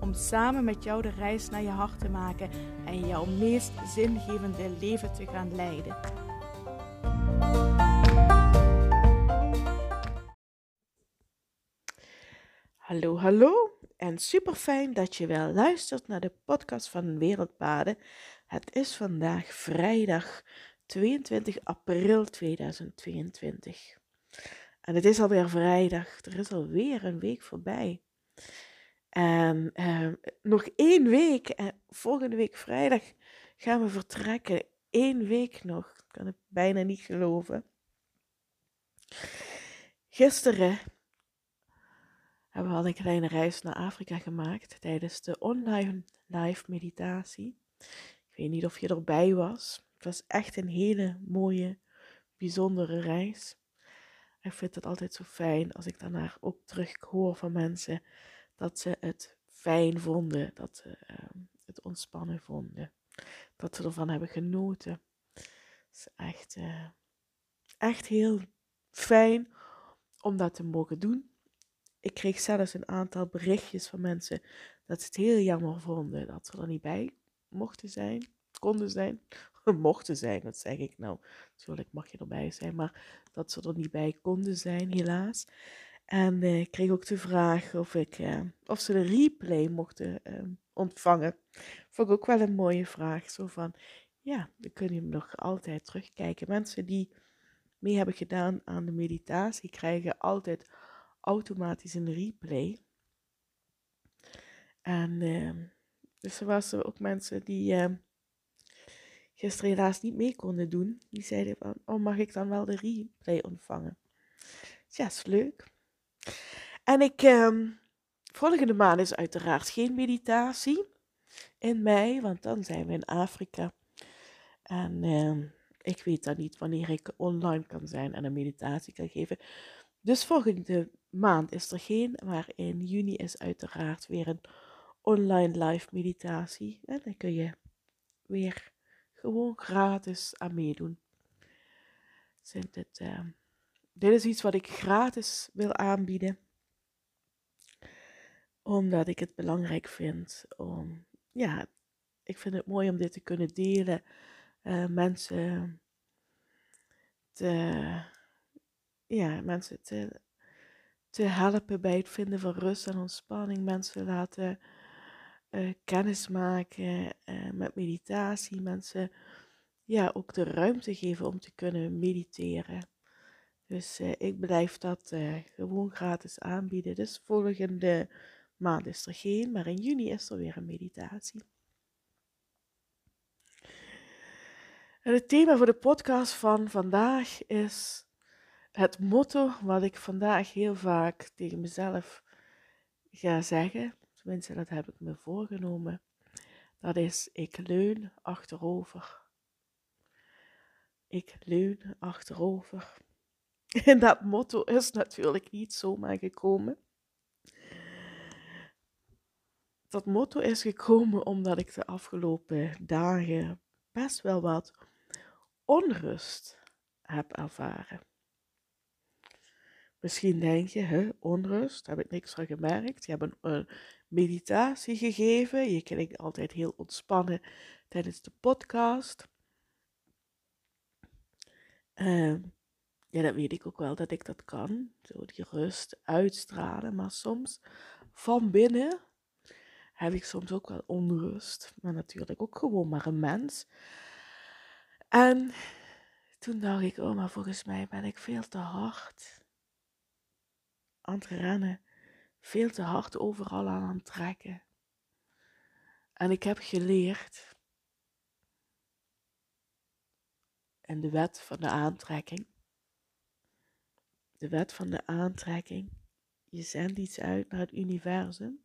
Om samen met jou de reis naar je hart te maken en jouw meest zingevende leven te gaan leiden. Hallo, hallo en super fijn dat je wel luistert naar de podcast van Wereldpaden. Het is vandaag vrijdag 22 april 2022. En het is alweer vrijdag. Er is alweer een week voorbij. En ehm, nog één week. En volgende week vrijdag gaan we vertrekken. Eén week nog. Ik kan het bijna niet geloven. Gisteren hebben we al een kleine reis naar Afrika gemaakt tijdens de online live meditatie. Ik weet niet of je erbij was. Het was echt een hele mooie, bijzondere reis. Ik vind het altijd zo fijn als ik daarna ook terug hoor van mensen dat ze het fijn vonden, dat ze ehm, het ontspannen vonden, dat ze ervan hebben genoten. Het is echt, uh, echt heel fijn om dat te mogen doen. Ik kreeg zelfs een aantal berichtjes van mensen dat ze het heel jammer vonden dat ze er niet bij mochten zijn, konden zijn. mochten zijn, dat zeg ik nou. Natuurlijk mag je erbij zijn, maar dat ze er niet bij konden zijn, helaas. En ik kreeg ook de vraag of, ik, eh, of ze de replay mochten uh, ontvangen. Vond ik ook wel een mooie vraag. Zo van, ja, dan kun je hem nog altijd terugkijken. Mensen die mee hebben gedaan aan de meditatie krijgen altijd automatisch een replay. En ehm, dus er waren ook mensen die ehm, gisteren helaas niet mee konden doen. Die zeiden van, oh mag ik dan wel de replay ontvangen? ja, is leuk. En ik, ehm, volgende maand is uiteraard geen meditatie in mei, want dan zijn we in Afrika. En ehm, ik weet dan niet wanneer ik online kan zijn en een meditatie kan geven. Dus volgende maand is er geen, maar in juni is uiteraard weer een online live meditatie. En dan kun je weer gewoon gratis aan meedoen. uh, dit is iets wat ik gratis wil aanbieden. Omdat ik het belangrijk vind om, ja, ik vind het mooi om dit te kunnen delen. Uh, mensen te, ja, mensen te, te helpen bij het vinden van rust en ontspanning. Mensen laten uh, kennis maken uh, met meditatie. Mensen ja, ook de ruimte geven om te kunnen mediteren. Dus ik blijf dat gewoon gratis aanbieden. Dus volgende maand is er geen, maar in juni is er weer een meditatie. En het thema voor de podcast van vandaag is het motto wat ik vandaag heel vaak tegen mezelf ga zeggen. Tenminste, dat heb ik me voorgenomen. Dat is, ik leun achterover. Ik leun achterover. En dat motto is natuurlijk niet zomaar gekomen. Dat motto is gekomen omdat ik de afgelopen dagen best wel wat onrust heb ervaren. Misschien denk je, hè, onrust, daar heb ik niks van gemerkt. Je hebt een, meditatie gegeven. Je klinkt altijd heel ontspannen tijdens de podcast. Uh, ja, dat weet ik ook wel dat ik dat kan. Zo die rust uitstralen. Maar soms van binnen heb ik soms ook wel onrust. Maar natuurlijk ook gewoon maar een mens. En toen dacht ik, oh, maar volgens mij ben ik veel te hard aan het rennen, veel te hard overal aan het trekken. En ik heb geleerd en de wet van de aantrekking. De wet van de aantrekking. Je zendt iets uit naar het universum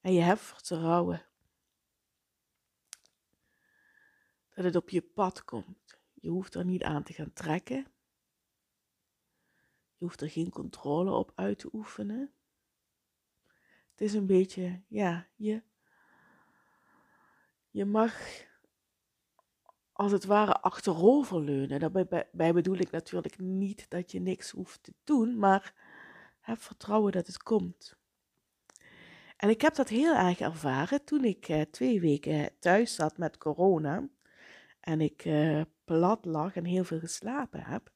en je hebt vertrouwen. dat het op je pad komt. Je hoeft er niet aan te gaan trekken. Je hoeft er geen controle op uit te oefenen. Het is een beetje, ja, je, je mag als het ware achteroverleunen. Daarbij bedoel ik natuurlijk niet dat je niks hoeft te doen, maar heb vertrouwen dat het komt. En ik heb dat heel erg ervaren toen ik eh, twee weken thuis zat met corona en ik eh, plat lag en heel veel geslapen heb.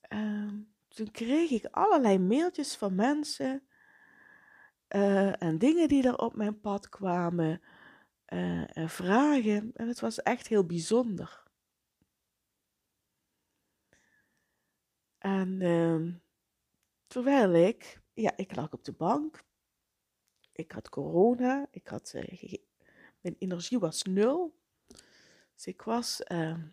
Ehm, toen kreeg ik allerlei mailtjes van mensen uh, en dingen die er op mijn pad kwamen, en vragen. En het was echt heel bijzonder. En uh, terwijl ik, ja, ik lag op de bank. Ik had corona. Ik had, uh, mijn energie was nul. Dus ik was, uh,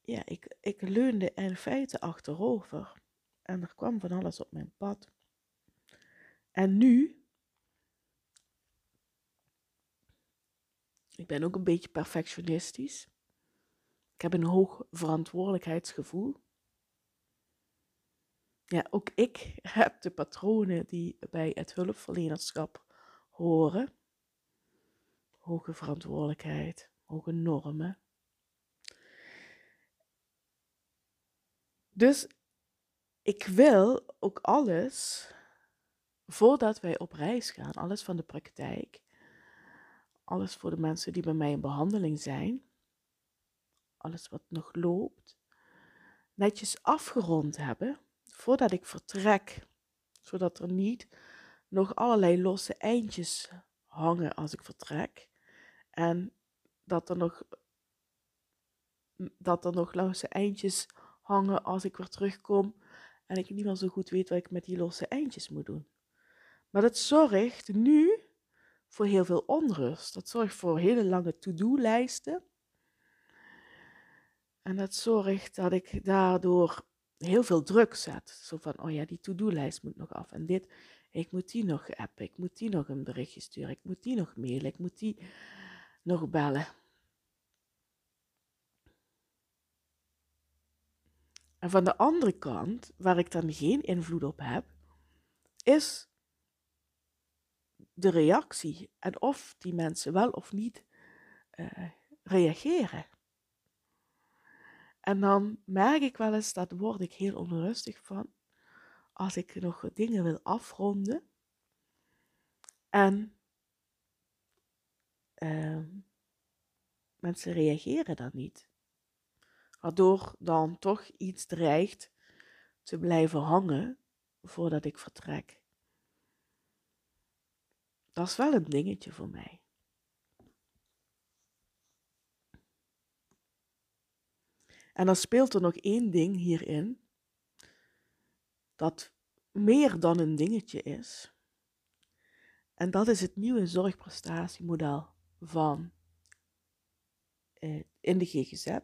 ja, ik, ik leunde in feite achterover. En er kwam van alles op mijn pad. En nu, ik ben ook een beetje perfectionistisch. Ik heb een hoog verantwoordelijkheidsgevoel. Ja, ook ik heb de patronen die bij het hulpverlenerschap horen. Hoge verantwoordelijkheid, hoge normen. Dus ik wil ook alles, voordat wij op reis gaan, alles van de praktijk, alles voor de mensen die bij mij in behandeling zijn, alles wat nog loopt, netjes afgerond hebben voordat ik vertrek, zodat er niet nog allerlei losse eindjes hangen als ik vertrek en dat er nog dat er nog losse eindjes hangen als ik weer terugkom en ik niet meer zo goed weet wat ik met die losse eindjes moet doen. Maar dat zorgt nu voor heel veel onrust. Dat zorgt voor hele lange to-do-lijsten. En dat zorgt dat ik daardoor heel veel druk zet. Zo van, oh ja, die to-do-lijst moet nog af. En dit, ik moet die nog appen, ik moet die nog een berichtje sturen, ik moet die nog mailen, ik moet die nog bellen. En van de andere kant, waar ik dan geen invloed op heb, is de reactie en of die mensen wel of niet uh, reageren. En dan merk ik wel eens, dat word ik heel onrustig van, als ik nog dingen wil afronden en uh, mensen reageren dan niet waardoor dan toch iets dreigt te blijven hangen voordat ik vertrek. Dat is wel een dingetje voor mij. En dan speelt er nog één ding hierin, dat meer dan een dingetje is. En dat is het nieuwe zorgprestatiemodel van eh, in de GGZ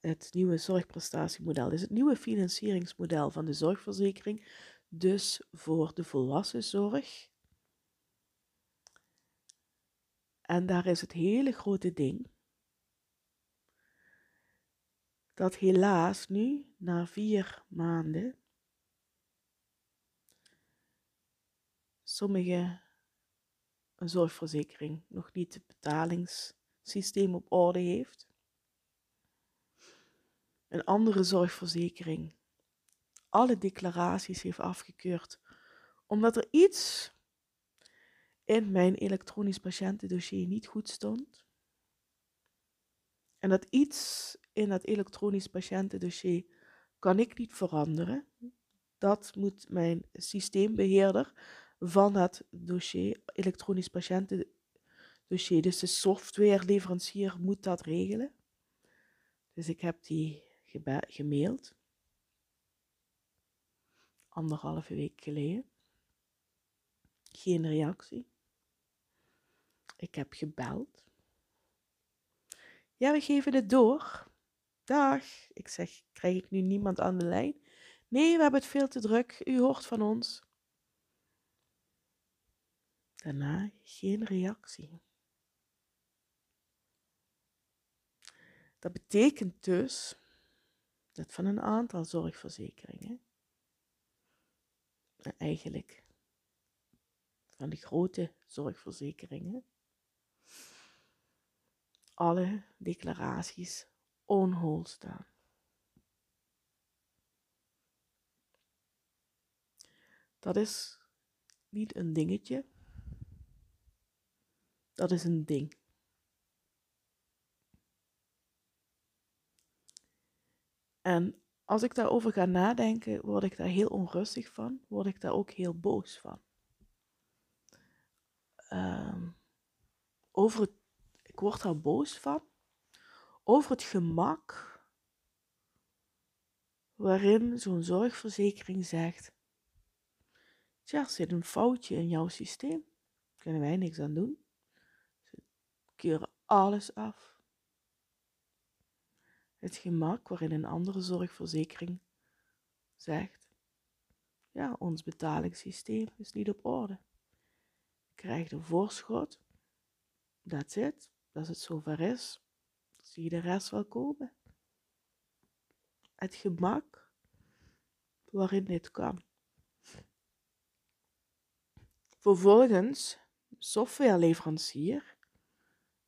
het nieuwe zorgprestatiemodel is het nieuwe financieringsmodel van de zorgverzekering, dus voor de volwassen zorg. En daar is het hele grote ding dat helaas nu, na vier maanden, sommige een zorgverzekering nog niet het betalingssysteem op orde heeft een andere zorgverzekering alle declaraties heeft afgekeurd, omdat er iets in mijn elektronisch patiëntendossier niet goed stond. En dat iets in dat elektronisch patiëntendossier kan ik niet veranderen. Dat moet mijn systeembeheerder van het dossier, elektronisch patiëntendossier, dus de softwareleverancier moet dat regelen. Dus ik heb die gemaild. Anderhalve week geleden. Geen reactie. Ik heb gebeld. Ja, we geven het door. Dag. Ik zeg, krijg ik nu niemand aan de lijn? Nee, we hebben het veel te druk. U hoort van ons. Daarna geen reactie. Dat betekent dus dat van een aantal zorgverzekeringen, eigenlijk van de grote zorgverzekeringen, alle declaraties on staan. Dat is niet een dingetje. Dat is een ding. En als ik daarover ga nadenken, word ik daar heel onrustig van, word ik daar ook heel boos van. Ehm, over het, ik word daar boos van over het gemak waarin zo'n zorgverzekering zegt: Tja, er zit een foutje in jouw systeem, kunnen wij niks aan doen. Ze keuren alles af het gemak waarin een andere zorgverzekering zegt: Ja, ons betalingssysteem is niet op orde. Je krijgt een voorschot. That's it. Als het zover is, zie je de rest wel komen. Het gemak waarin dit kan. Vervolgens, softwareleverancier,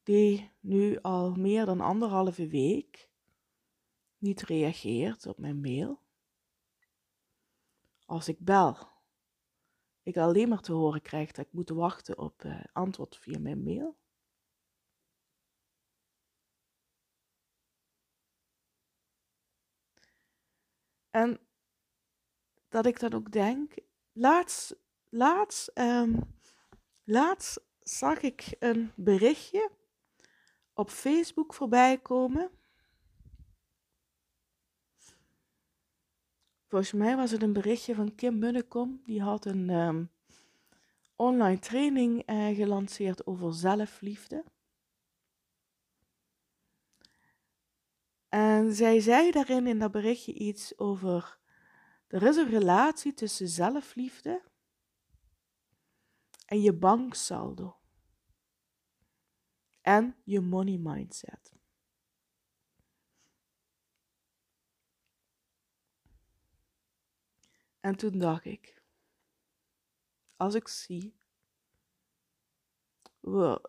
die nu al meer dan anderhalve week niet reageert op mijn mail. Als ik bel, ik alleen maar te horen krijg dat ik moet wachten op uh, antwoord via mijn mail. En dat ik dan ook denk, laatst, laatst, um, laatst zag ik een berichtje op Facebook voorbij komen Volgens mij was het een berichtje van Kim Munnekom. Die had een um, online training uh, gelanceerd over zelfliefde. En zij zei daarin in dat berichtje iets over. Er is een relatie tussen zelfliefde en je banksaldo. En je money mindset. En toen dacht ik, als ik zie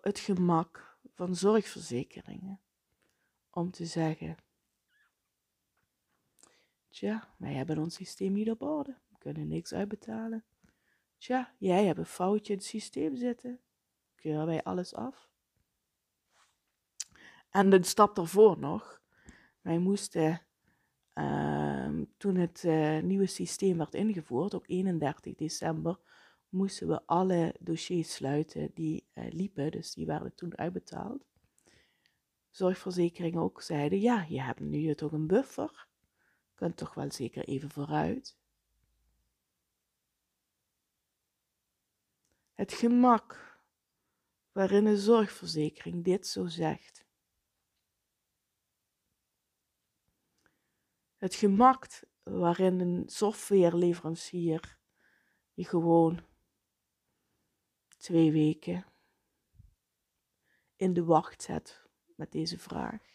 het gemak van zorgverzekeringen om te zeggen, tja, wij hebben ons systeem niet op orde, we kunnen niks uitbetalen. Tja, jij hebt een foutje in het systeem zitten, keuren wij alles af. En de stap daarvoor nog, wij moesten Ehm, toen het uh, nieuwe systeem werd ingevoerd, op 31 december, moesten we alle dossiers sluiten die uh, liepen, dus die werden toen uitbetaald. Zorgverzekeringen ook zeiden, ja, je hebt nu toch een buffer, kunt toch wel zeker even vooruit. Het gemak waarin een zorgverzekering dit zo zegt, het gemak waarin een softwareleverancier je gewoon twee weken in de wacht zet met deze vraag.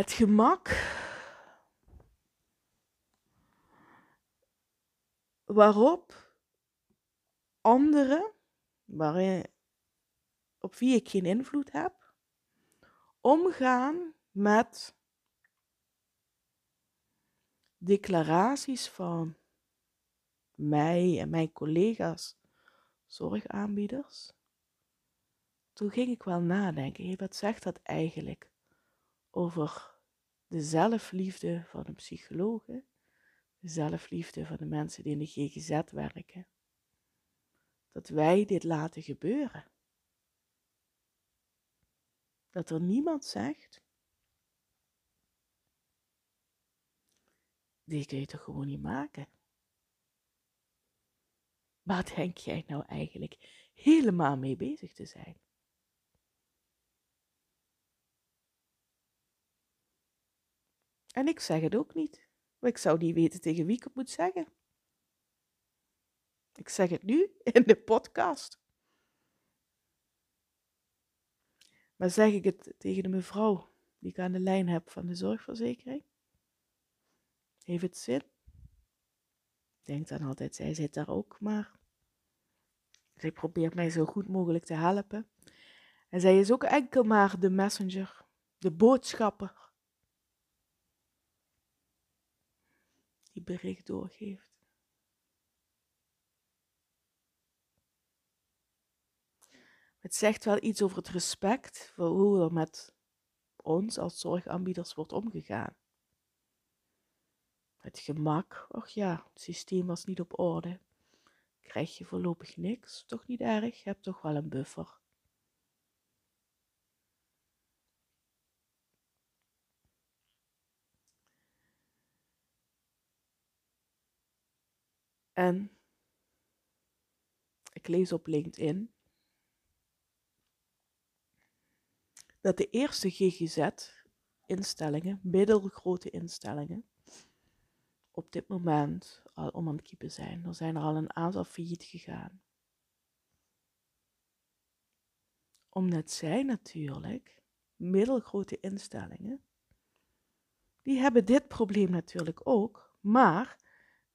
Het gemak waarop anderen, waarin, op wie ik geen invloed heb, omgaan met declaraties van mij en mijn collega's zorgaanbieders. Toen ging ik wel nadenken, wat zegt dat eigenlijk over de zelfliefde van een psycholoog, de zelfliefde van de mensen die in de GGZ werken, dat wij dit laten gebeuren. Dat er niemand zegt, die kun je toch gewoon niet maken? Waar denk jij nou eigenlijk helemaal mee bezig te zijn? En ik zeg het ook niet, maar ik zou niet weten tegen wie ik het moet zeggen. Ik zeg het nu in de podcast. Maar zeg ik het tegen de mevrouw die ik aan de lijn heb van de zorgverzekering? Heeft het zin? Denk dan altijd, zij zit daar ook maar. Zij probeert mij zo goed mogelijk te helpen. En zij is ook enkel maar de messenger, de boodschapper. Bericht doorgeeft. Het zegt wel iets over het respect voor hoe er met ons als zorgaanbieders wordt omgegaan. Het gemak, och ja, het systeem was niet op orde. Krijg je voorlopig niks, toch niet erg, je hebt toch wel een buffer. En ik lees op LinkedIn dat de eerste GGZ-instellingen, middelgrote instellingen, op dit moment al om aan het kiepen zijn. Er zijn er al een aantal failliet gegaan. Omdat zij natuurlijk, middelgrote instellingen, die hebben dit probleem natuurlijk ook, maar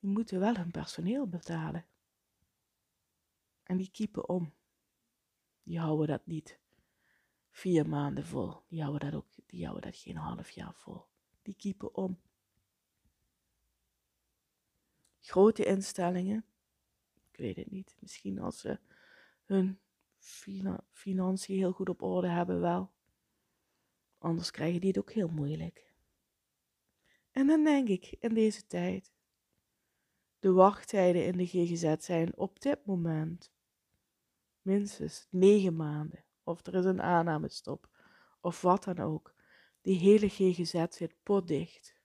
die moeten wel hun personeel betalen. En die kiepen om. Die houden dat niet vier maanden vol. Die houden dat ook, die houden dat geen half jaar vol. Die kiepen om. Grote instellingen, ik weet het niet. Misschien als ze hun financiën heel goed op orde hebben, wel. Anders krijgen die het ook heel moeilijk. En dan denk ik in deze tijd, de wachttijden in de GGZ zijn op dit moment minstens negen maanden of er is een aannamestop, of wat dan ook. Die hele GGZ zit potdicht.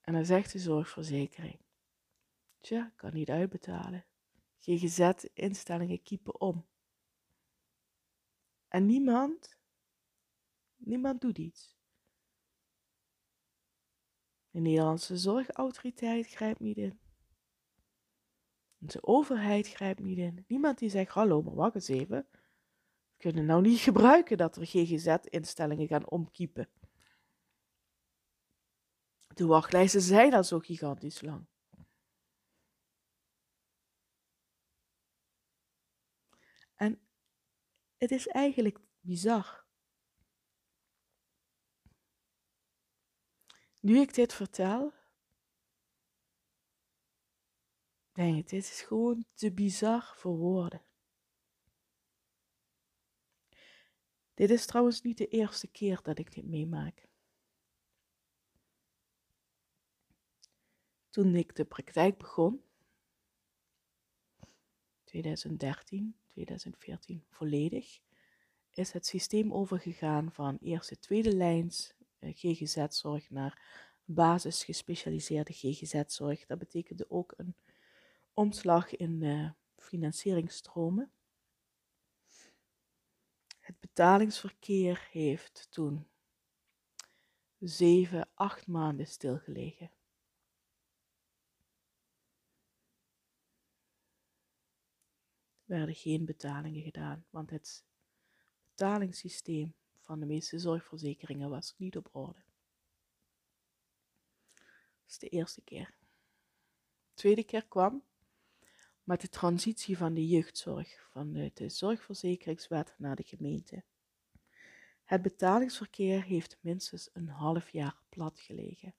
En dan zegt de zorgverzekering, tja, kan niet uitbetalen. GGZ-instellingen kiepen om. En niemand, niemand doet iets. De Nederlandse zorgautoriteit grijpt niet in. De overheid grijpt niet in. Niemand die zegt, hallo, maar wacht eens even. We kunnen nou niet gebruiken dat er GGZ-instellingen gaan omkiepen. De wachtlijsten zijn al zo gigantisch lang. En het is eigenlijk bizar. Nu ik dit vertel, denk dit is gewoon te bizar voor woorden. Dit is trouwens niet de eerste keer dat ik dit meemaak. Toen ik de praktijk begon, 2013, 2014 volledig, is het systeem overgegaan van eerste, tweede lijns GGZ-zorg naar basis gespecialiseerde GGZ-zorg. Dat betekende ook een omslag in uh, financieringsstromen. Het betalingsverkeer heeft toen zeven, acht maanden stilgelegen. Er werden geen betalingen gedaan, want het betalingssysteem van de meeste zorgverzekeringen was niet op orde. Dat is de eerste keer. De tweede keer kwam met de transitie van de jeugdzorg vanuit de zorgverzekeringswet naar de gemeente. Het betalingsverkeer heeft minstens een half jaar plat gelegen.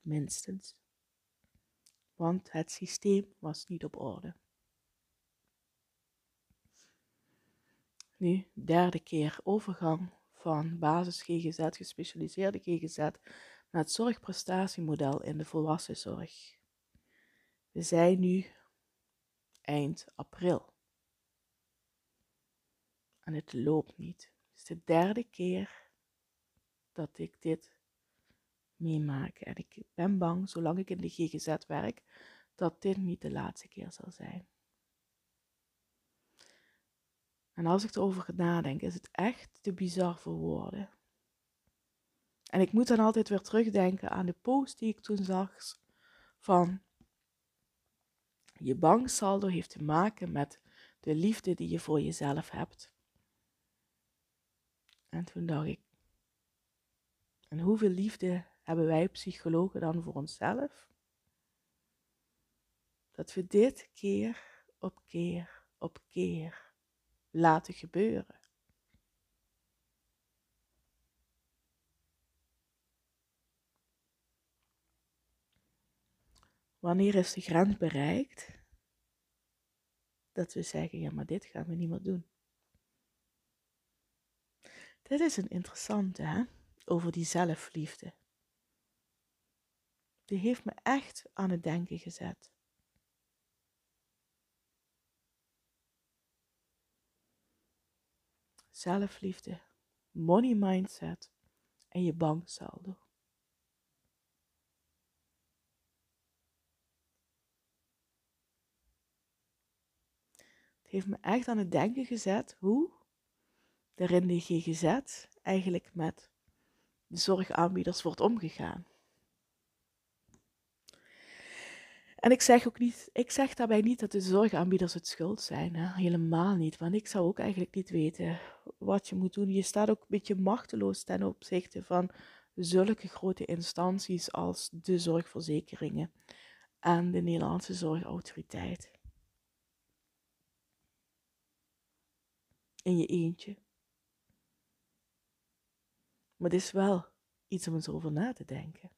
Minstens. Want het systeem was niet op orde. Nu, derde keer overgang van basis GGZ, gespecialiseerde GGZ, naar het zorgprestatiemodel in de volwassenzorg. We zijn nu eind april. En het loopt niet. Het is de derde keer dat ik dit meemaak. En ik ben bang, zolang ik in de GGZ werk, dat dit niet de laatste keer zal zijn. En als ik erover nadenk, is het echt te bizar voor woorden. En ik moet dan altijd weer terugdenken aan de post die ik toen zag van je banksaldo heeft te maken met de liefde die je voor jezelf hebt. En toen dacht ik, en hoeveel liefde hebben wij psychologen dan voor onszelf? Dat we dit keer op keer op keer laten gebeuren. Wanneer is de grens bereikt dat we zeggen, ja maar dit gaan we niet meer doen. Dit is een interessante, hè? Over die zelfliefde. Die heeft me echt aan het denken gezet. Zelfliefde, money mindset en je banksaldo. Het heeft me echt aan het denken gezet hoe er in de GGZ eigenlijk met de zorgaanbieders wordt omgegaan. En ik zeg ook niet, ik zeg daarbij niet dat de zorgaanbieders het schuld zijn. Hè? Helemaal niet. Want ik zou ook eigenlijk niet weten wat je moet doen. Je staat ook een beetje machteloos ten opzichte van zulke grote instanties als de zorgverzekeringen en de Nederlandse Zorgautoriteit. In je eentje. Maar het is wel iets om eens over na te denken.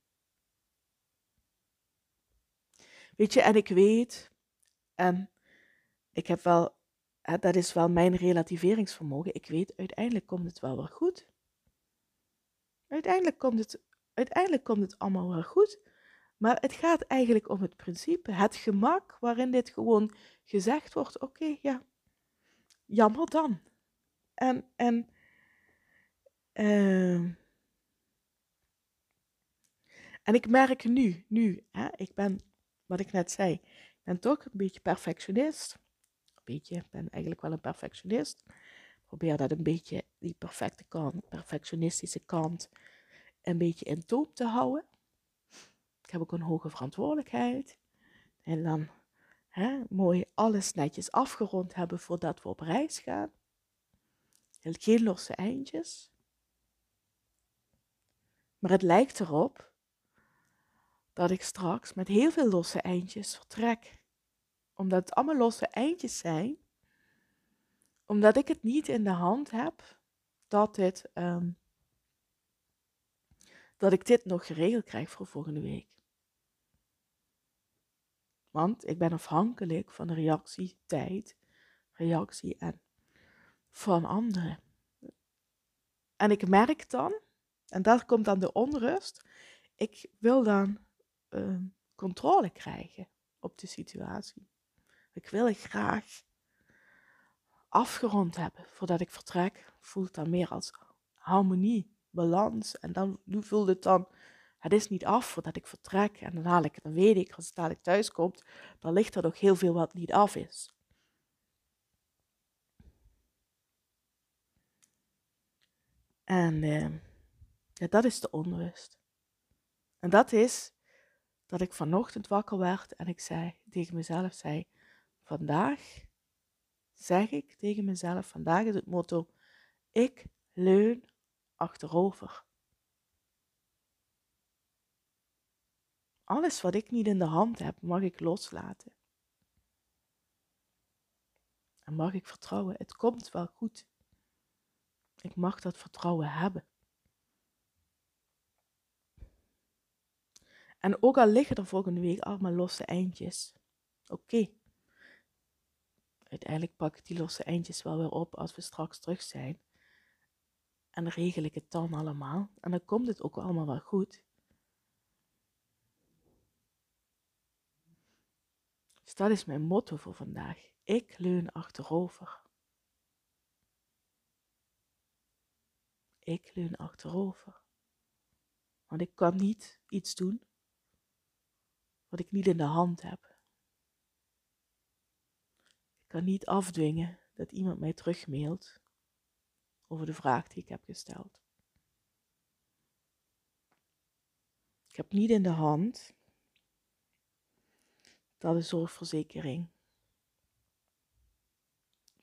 Weet je, en ik weet, en ik heb wel, dat is wel mijn relativeringsvermogen. Ik weet, uiteindelijk komt het wel weer goed. Uiteindelijk komt het, uiteindelijk komt het allemaal wel goed. Maar het gaat eigenlijk om het principe, het gemak waarin dit gewoon gezegd wordt. Oké, ja, jammer dan. En, en uh, en ik merk nu, nu, hè, ik ben, wat ik net zei, ik ben toch een beetje perfectionist. Beetje, ik ben eigenlijk wel een perfectionist. Probeer dat een beetje, die perfecte kant, perfectionistische kant, een beetje in toom te houden. Ik heb ook een hoge verantwoordelijkheid. En dan hè, mooi alles netjes afgerond hebben voordat we op reis gaan. Geen losse eindjes. Maar het lijkt erop dat ik straks met heel veel losse eindjes vertrek. Omdat het allemaal losse eindjes zijn. Omdat ik het niet in de hand heb dat, dit, um, dat ik dit nog geregeld krijg voor volgende week. Want ik ben afhankelijk van de reactietijd, reactie en van anderen. En ik merk dan, en daar komt dan de onrust, ik wil dan uh, controle krijgen op de situatie. Ik wil het graag afgerond hebben voordat ik vertrek. Voelt dan meer als harmonie, balans. En dan voelt het dan, het is niet af voordat ik vertrek. En dan haal ik dan weet ik, als het dadelijk thuis komt, dan ligt er nog heel veel wat niet af is. En uh, ja, dat is de onrust. En dat is dat ik vanochtend wakker werd en ik zei tegen mezelf, zei, vandaag zeg ik tegen mezelf, vandaag is het motto, ik leun achterover. Alles wat ik niet in de hand heb, mag ik loslaten. En mag ik vertrouwen, het komt wel goed. Ik mag dat vertrouwen hebben. En ook al liggen er volgende week allemaal losse eindjes. Oké. Uiteindelijk pak ik die losse eindjes wel weer op als we straks terug zijn. En dan regel ik het dan allemaal. En dan komt het ook allemaal wel goed. Dus dat is mijn motto voor vandaag. Ik leun achterover. Ik leun achterover. Want ik kan niet iets doen wat ik niet in de hand heb. Ik kan niet afdwingen dat iemand mij terugmailt over de vraag die ik heb gesteld. Ik heb niet in de hand dat de zorgverzekering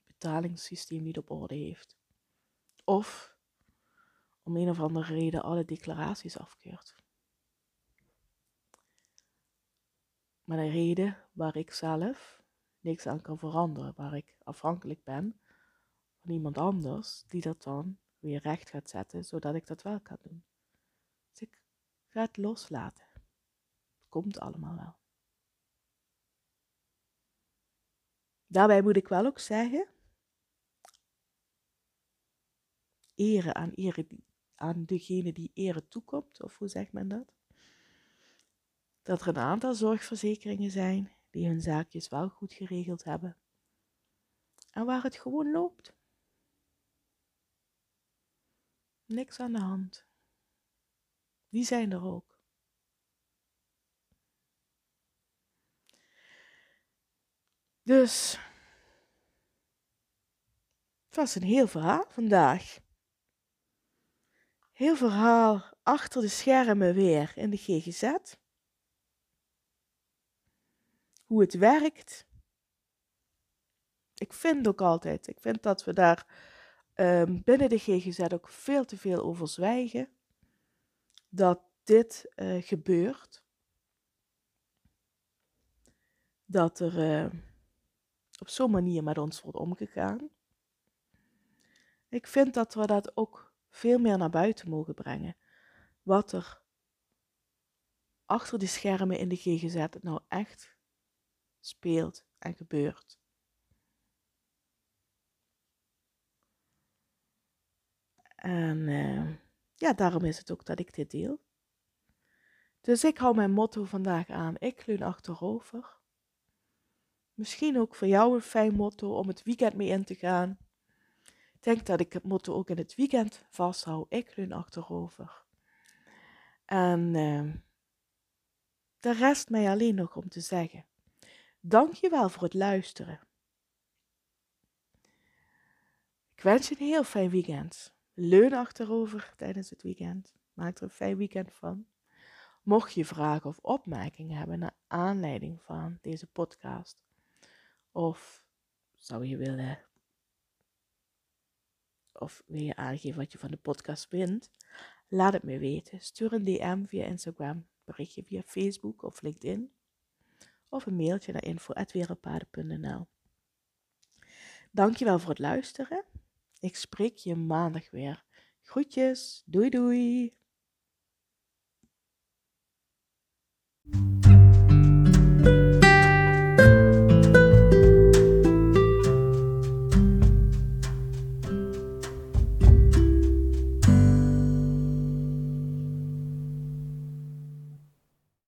betalingssysteem niet op orde heeft. Of om een of andere reden alle declaraties afkeurt. Maar een reden waar ik zelf niks aan kan veranderen, waar ik afhankelijk ben van iemand anders die dat dan weer recht gaat zetten, zodat ik dat wel kan doen. Dus ik ga het loslaten. Het komt allemaal wel. Daarbij moet ik wel ook zeggen, eren aan, ere, aan degene die ere toekomt, of hoe zegt men dat? Dat er een aantal zorgverzekeringen zijn die hun zaakjes wel goed geregeld hebben en waar het gewoon loopt. Niks aan de hand. Die zijn er ook. Dus het was een heel verhaal vandaag. Heel verhaal achter de schermen weer in de GGZ. Hoe het werkt. Ik vind ook altijd, ik vind dat we daar um, binnen de GGZ ook veel te veel over zwijgen. Dat dit uh, gebeurt. Dat er uh, op zo'n manier met ons wordt omgegaan. Ik vind dat we dat ook veel meer naar buiten mogen brengen. Wat er achter die schermen in de GGZ nou echt speelt en gebeurt. En uh, ja, daarom is het ook dat ik dit deel. Dus ik hou mijn motto vandaag aan. Ik leun achterover. Misschien ook voor jou een fijn motto om het weekend mee in te gaan. Ik denk dat ik het motto ook in het weekend vasthoud. Ik leun achterover. En uh, de rest mij alleen nog om te zeggen. Dank je wel voor het luisteren. Ik wens je een heel fijn weekend. Leun achterover tijdens het weekend. Maak er een fijn weekend van. Mocht je vragen of opmerkingen hebben naar aanleiding van deze podcast, of zou je willen, of wil je aangeven wat je van de podcast vindt, laat het me weten. Stuur een DM via Instagram, berichtje via Facebook of LinkedIn, of een mailtje naar info.wereldpaden.nl. Dankjewel voor het luisteren ik spreek je maandag weer. Groetjes, doei doei!